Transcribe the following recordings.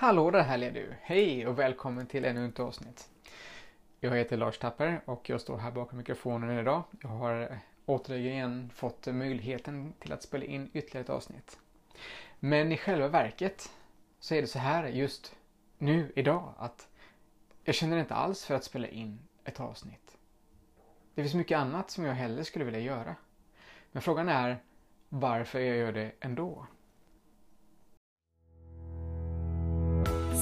Hallå där härliga du! Hej och välkommen till ännu ett avsnitt. Jag heter Lars Tapper och jag står här bakom mikrofonen idag. Jag har återigen fått möjligheten till att spela in ytterligare ett avsnitt. Men i själva verket så är det så här just nu idag att jag känner inte alls för att spela in ett avsnitt. Det finns mycket annat som jag hellre skulle vilja göra. Men frågan är varför jag gör det ändå.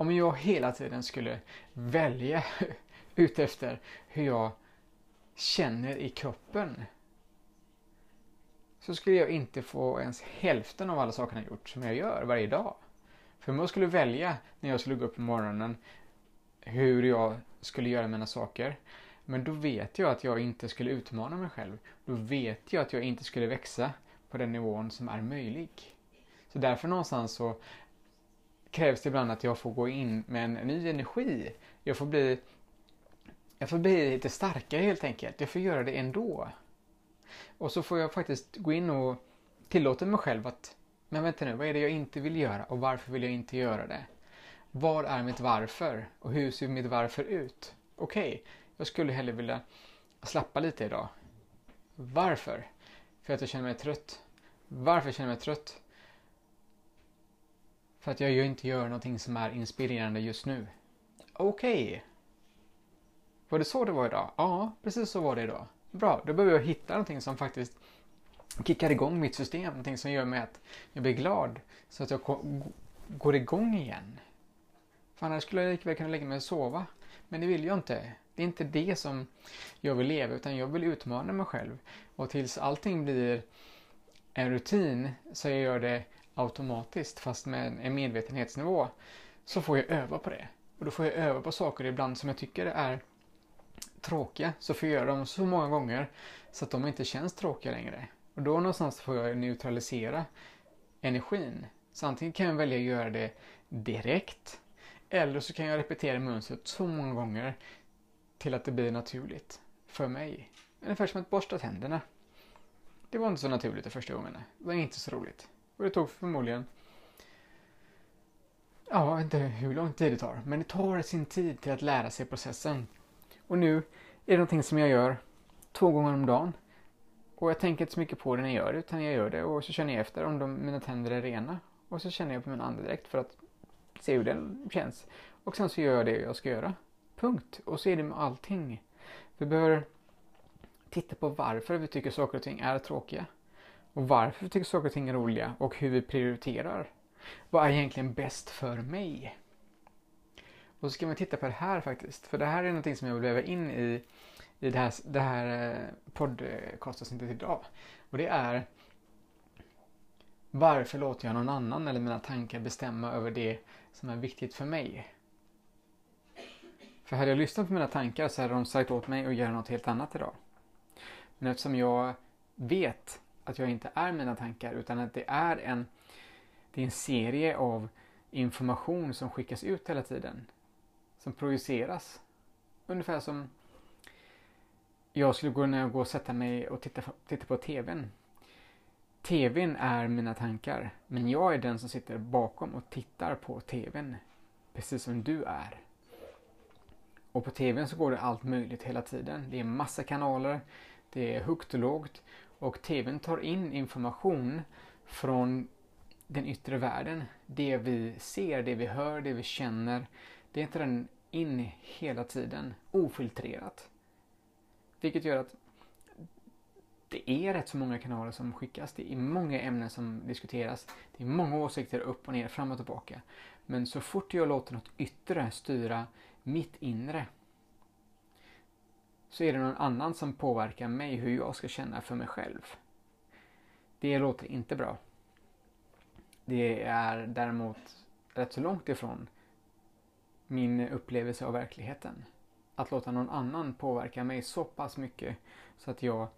om jag hela tiden skulle välja utefter hur jag känner i kroppen så skulle jag inte få ens hälften av alla sakerna gjort som jag gör varje dag. För om jag skulle välja när jag skulle gå upp på morgonen hur jag skulle göra mina saker men då vet jag att jag inte skulle utmana mig själv. Då vet jag att jag inte skulle växa på den nivån som är möjlig. Så därför någonstans så krävs det ibland att jag får gå in med en ny energi. Jag får bli, jag får bli lite starkare helt enkelt. Jag får göra det ändå. Och så får jag faktiskt gå in och tillåta mig själv att, men vänta nu, vad är det jag inte vill göra och varför vill jag inte göra det? Vad är mitt varför och hur ser mitt varför ut? Okej, okay, jag skulle hellre vilja slappa lite idag. Varför? För att jag känner mig trött. Varför känner jag mig trött? För att jag ju inte gör någonting som är inspirerande just nu. Okej. Okay. Var det så det var idag? Ja, precis så var det idag. Bra, då behöver jag hitta någonting som faktiskt kickar igång mitt system. Någonting som gör mig att jag blir glad. Så att jag går igång igen. För annars skulle jag lika väl kunna lägga mig och sova. Men det vill jag inte. Det är inte det som jag vill leva utan jag vill utmana mig själv. Och tills allting blir en rutin så jag gör det automatiskt fast med en medvetenhetsnivå så får jag öva på det. Och då får jag öva på saker ibland som jag tycker är tråkiga så får jag göra dem så många gånger så att de inte känns tråkiga längre. Och då någonstans får jag neutralisera energin. Så antingen kan jag välja att göra det direkt eller så kan jag repetera mönstret så många gånger till att det blir naturligt för mig. Ungefär som att borsta tänderna. Det var inte så naturligt de första gångerna. Det var inte så roligt. Och det tog förmodligen Ja, jag vet inte hur lång tid det tar, men det tar sin tid till att lära sig processen. Och nu är det någonting som jag gör två gånger om dagen. Och jag tänker inte så mycket på det när jag gör det, utan jag gör det och så känner jag efter om de, mina tänder är rena. Och så känner jag på min andedräkt för att se hur den känns. Och sen så gör jag det jag ska göra. Punkt. Och så är det med allting. Vi behöver titta på varför vi tycker saker och ting är tråkiga. Och varför vi tycker saker och ting är roliga och hur vi prioriterar. Vad är egentligen bäst för mig? Och så ska man titta på det här faktiskt. För det här är någonting som jag vill väva in i, i det här, det här eh, podcastavsnittet idag. Och det är varför låter jag någon annan eller mina tankar bestämma över det som är viktigt för mig? För hade jag lyssnat på mina tankar så hade de sagt åt mig att göra något helt annat idag. Men eftersom jag vet att jag inte är mina tankar utan att det är en, det är en serie av information som skickas ut hela tiden. Som projiceras. Ungefär som jag skulle kunna gå och sätta mig och titta, titta på TVn. TVn är mina tankar, men jag är den som sitter bakom och tittar på TVn. Precis som du är. Och på TVn så går det allt möjligt hela tiden. Det är massa kanaler, det är högt och lågt och TVn tar in information från den yttre världen. Det vi ser, det vi hör, det vi känner. Det tar den in hela tiden, ofiltrerat. Vilket gör att det är rätt så många kanaler som skickas. Det är många ämnen som diskuteras. Det är många åsikter upp och ner, fram och tillbaka. Men så fort jag låter något yttre styra mitt inre så är det någon annan som påverkar mig hur jag ska känna för mig själv. Det låter inte bra. Det är däremot rätt så långt ifrån min upplevelse av verkligheten. Att låta någon annan påverka mig så pass mycket så att jag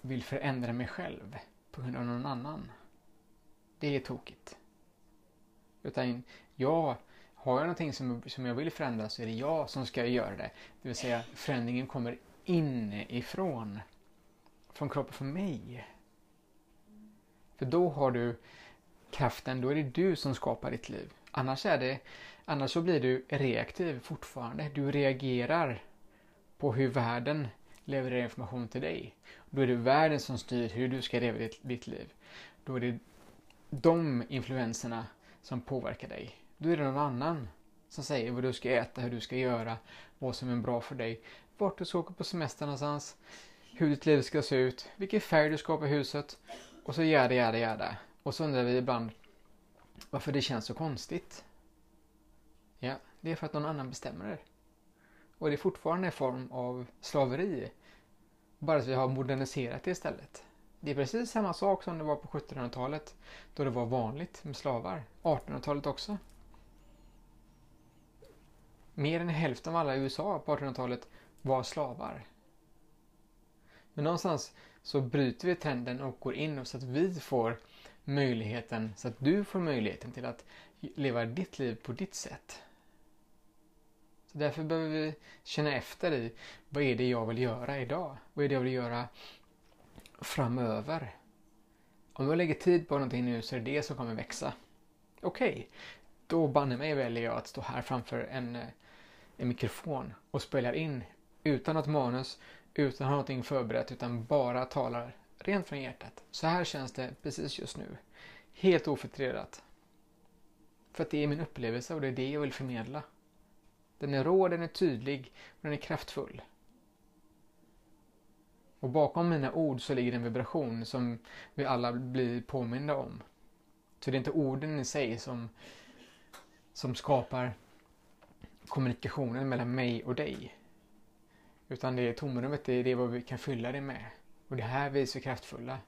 vill förändra mig själv på grund av någon annan. Det är tokigt. Utan jag, har jag någonting som, som jag vill förändra så är det jag som ska göra det. Det vill säga förändringen kommer inifrån. Från kroppen, från mig. För då har du kraften, då är det du som skapar ditt liv. Annars, är det, annars så blir du reaktiv fortfarande. Du reagerar på hur världen levererar information till dig. Då är det världen som styr hur du ska leva ditt, ditt liv. Då är det de influenserna som påverkar dig. Då är det någon annan som säger vad du ska äta, hur du ska göra, vad som är bra för dig, vart du ska åka på semester någonstans, hur ditt liv ska se ut, vilken färg du ska ha på huset och så jäda, jäda, jäda. Och så undrar vi ibland varför det känns så konstigt. Ja, det är för att någon annan bestämmer det. Och det är fortfarande en form av slaveri. Bara att vi har moderniserat det istället. Det är precis samma sak som det var på 1700-talet då det var vanligt med slavar. 1800-talet också. Mer än hälften av alla i USA på 1800-talet var slavar. Men någonstans så bryter vi trenden och går in så att vi får möjligheten, så att du får möjligheten till att leva ditt liv på ditt sätt. Så därför behöver vi känna efter i vad är det jag vill göra idag? Vad är det jag vill göra framöver? Om jag lägger tid på någonting nu så är det det som kommer växa. Okej, okay, då banne mig väljer jag att stå här framför en, eh, en mikrofon och spelar in utan något manus, utan att ha någonting förberett, utan bara talar rent från hjärtat. Så här känns det precis just nu. Helt ofiltrerat. För att det är min upplevelse och det är det jag vill förmedla. Den är rå, den är tydlig och den är kraftfull. Och bakom mina ord så ligger en vibration som vi alla blir påminda om. Så det är inte orden i sig som, som skapar kommunikationen mellan mig och dig. Utan det är tomrummet, det är det vad vi kan fylla det med. Och det här vi är så kraftfulla.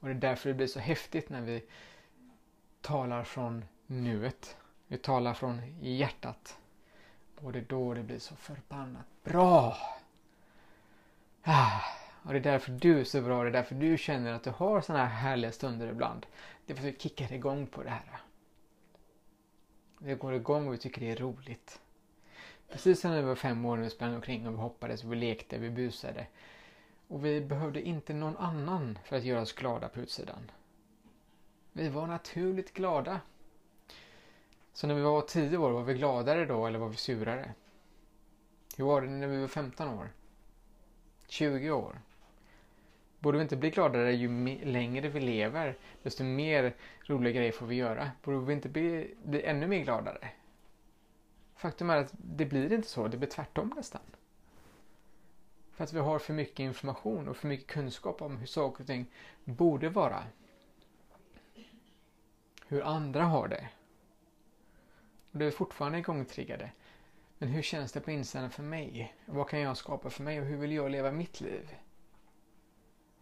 Och det är därför det blir så häftigt när vi talar från nuet. Vi talar från hjärtat. Och det är då det blir så förbannat bra. Ah, och det är därför du är så bra. Det är därför du känner att du har sådana här härliga stunder ibland. Det är för att vi kickar igång på det här. Vi går igång och vi tycker det är roligt. Precis som när vi var fem år och vi sprang omkring och vi hoppades, vi lekte, vi busade. Och vi behövde inte någon annan för att göra oss glada på utsidan. Vi var naturligt glada. Så när vi var tio år, var vi gladare då eller var vi surare? Hur var det när vi var 15 år? 20 år? Borde vi inte bli gladare ju längre vi lever, desto mer roliga grejer får vi göra? Borde vi inte bli, bli ännu mer gladare? Faktum är att det blir inte så, det blir tvärtom nästan. För att vi har för mycket information och för mycket kunskap om hur saker och ting borde vara. Hur andra har det. Och det är fortfarande igångtriggade. Men hur känns det på insidan för mig? Vad kan jag skapa för mig och hur vill jag leva mitt liv?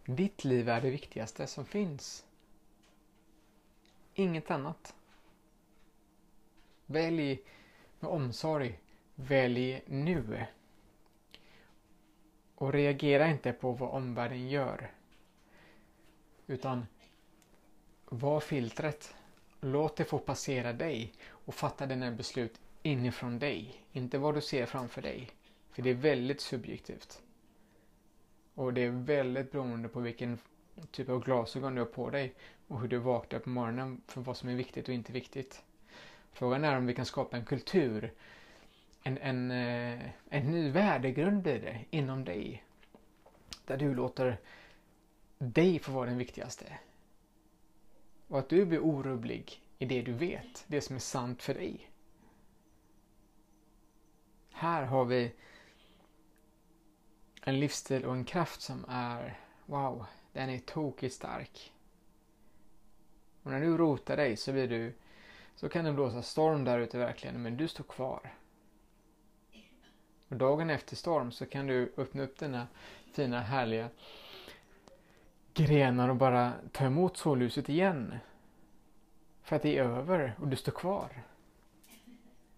Ditt liv är det viktigaste som finns. Inget annat. Välj med omsorg. Välj nu. Och reagera inte på vad omvärlden gör. Utan var filtret. Låt det få passera dig och fatta dina beslut inifrån dig. Inte vad du ser framför dig. För det är väldigt subjektivt. Och det är väldigt beroende på vilken typ av glasögon du har på dig och hur du vaknar på morgonen för vad som är viktigt och inte viktigt. Frågan är om vi kan skapa en kultur, en, en, eh, en ny värdegrund blir det inom dig. Där du låter dig få vara den viktigaste. Och att du blir orubblig i det du vet, det som är sant för dig. Här har vi en livsstil och en kraft som är, wow, den är tokigt stark. Och när du rotar dig så blir du, så kan det blåsa storm där ute verkligen, men du står kvar. Och dagen efter storm så kan du öppna upp dina fina härliga grenar och bara ta emot solljuset igen. För att det är över och du står kvar.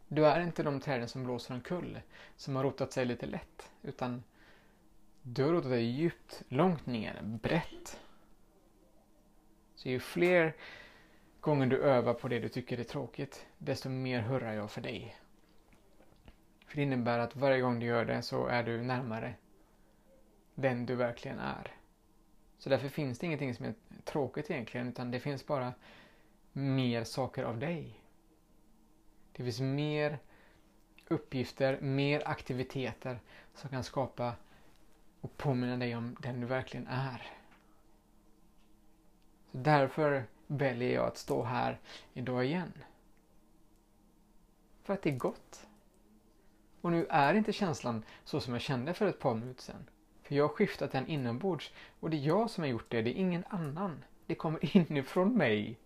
Du är inte de träden som blåser omkull, som har rotat sig lite lätt, utan du har rotat dig djupt, långt ner, brett. Så ju fler gången du övar på det du tycker är tråkigt, desto mer hurrar jag för dig. För det innebär att varje gång du gör det så är du närmare den du verkligen är. Så därför finns det ingenting som är tråkigt egentligen, utan det finns bara mer saker av dig. Det finns mer uppgifter, mer aktiviteter som kan skapa och påminna dig om den du verkligen är. Så därför väljer jag att stå här idag igen. För att det är gott. Och nu är inte känslan så som jag kände för ett par minuter sedan. För jag har skiftat den inombords och det är jag som har gjort det, det är ingen annan. Det kommer inifrån mig.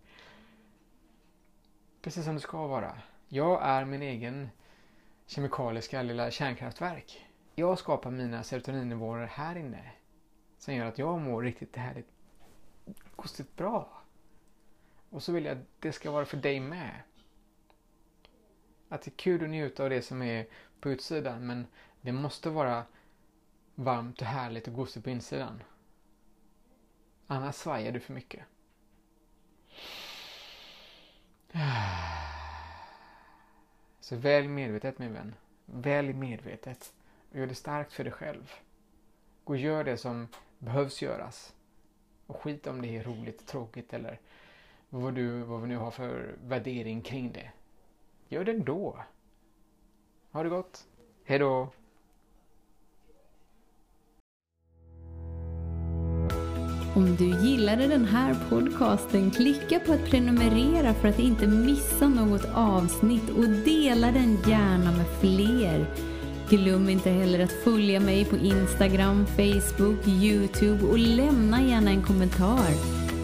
Precis som det ska vara. Jag är min egen kemikaliska lilla kärnkraftverk. Jag skapar mina serotoninnivåer här inne. Som gör att jag mår riktigt härligt, konstigt bra. Och så vill jag att det ska vara för dig med. Att det är kul att njuta av det som är på utsidan men det måste vara varmt och härligt och gosigt på insidan. Annars svajar du för mycket. Så välj medvetet min vän. Välj medvetet. Och gör det starkt för dig själv. Gå och gör det som behövs göras. Och skit om det är roligt, tråkigt eller vad du, vad vi nu har för värdering kring det. Gör det då. Ha det gott. Hejdå. Om du gillade den här podcasten, klicka på att prenumerera för att inte missa något avsnitt och dela den gärna med fler. Glöm inte heller att följa mig på Instagram, Facebook, Youtube och lämna gärna en kommentar.